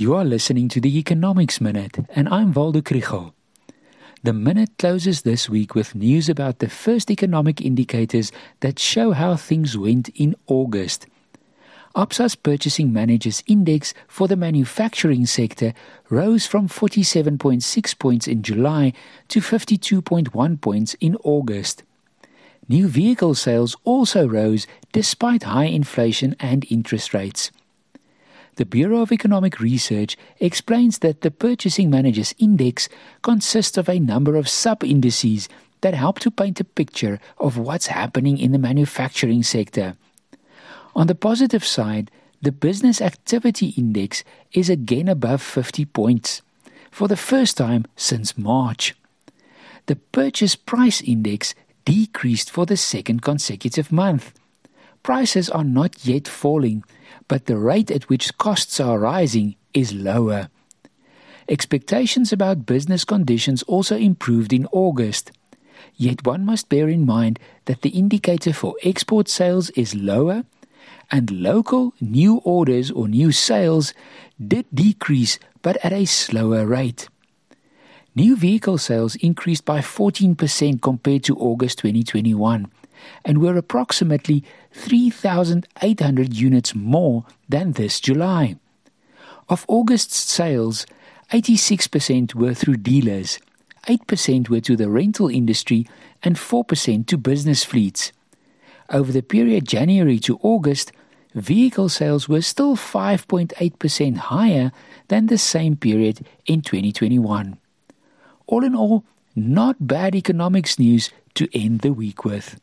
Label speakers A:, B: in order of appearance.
A: You are listening to the Economics Minute, and I'm Waldo Krugell. The Minute closes this week with news about the first economic indicators that show how things went in August. Absa's Purchasing Managers Index for the manufacturing sector rose from 47.6 points in July to 52.1 points in August. New vehicle sales also rose despite high inflation and interest rates. The Bureau of Economic Research explains that the Purchasing Managers Index consists of a number of sub indices that help to paint a picture of what's happening in the manufacturing sector. On the positive side, the Business Activity Index is again above 50 points for the first time since March. The Purchase Price Index decreased for the second consecutive month. Prices are not yet falling but the rate at which costs are rising is lower. Expectations about business conditions also improved in August. Yet one must bear in mind that the indicator for export sales is lower and local new orders or new sales did decrease but at a slower rate. New vehicle sales increased by 14% compared to August 2021 and were approximately 3,800 units more than this July. Of August's sales, 86% were through dealers, 8% were to the rental industry, and 4% to business fleets. Over the period January to August, vehicle sales were still 5.8% higher than the same period in 2021. All in all, not bad economics news to end the week with.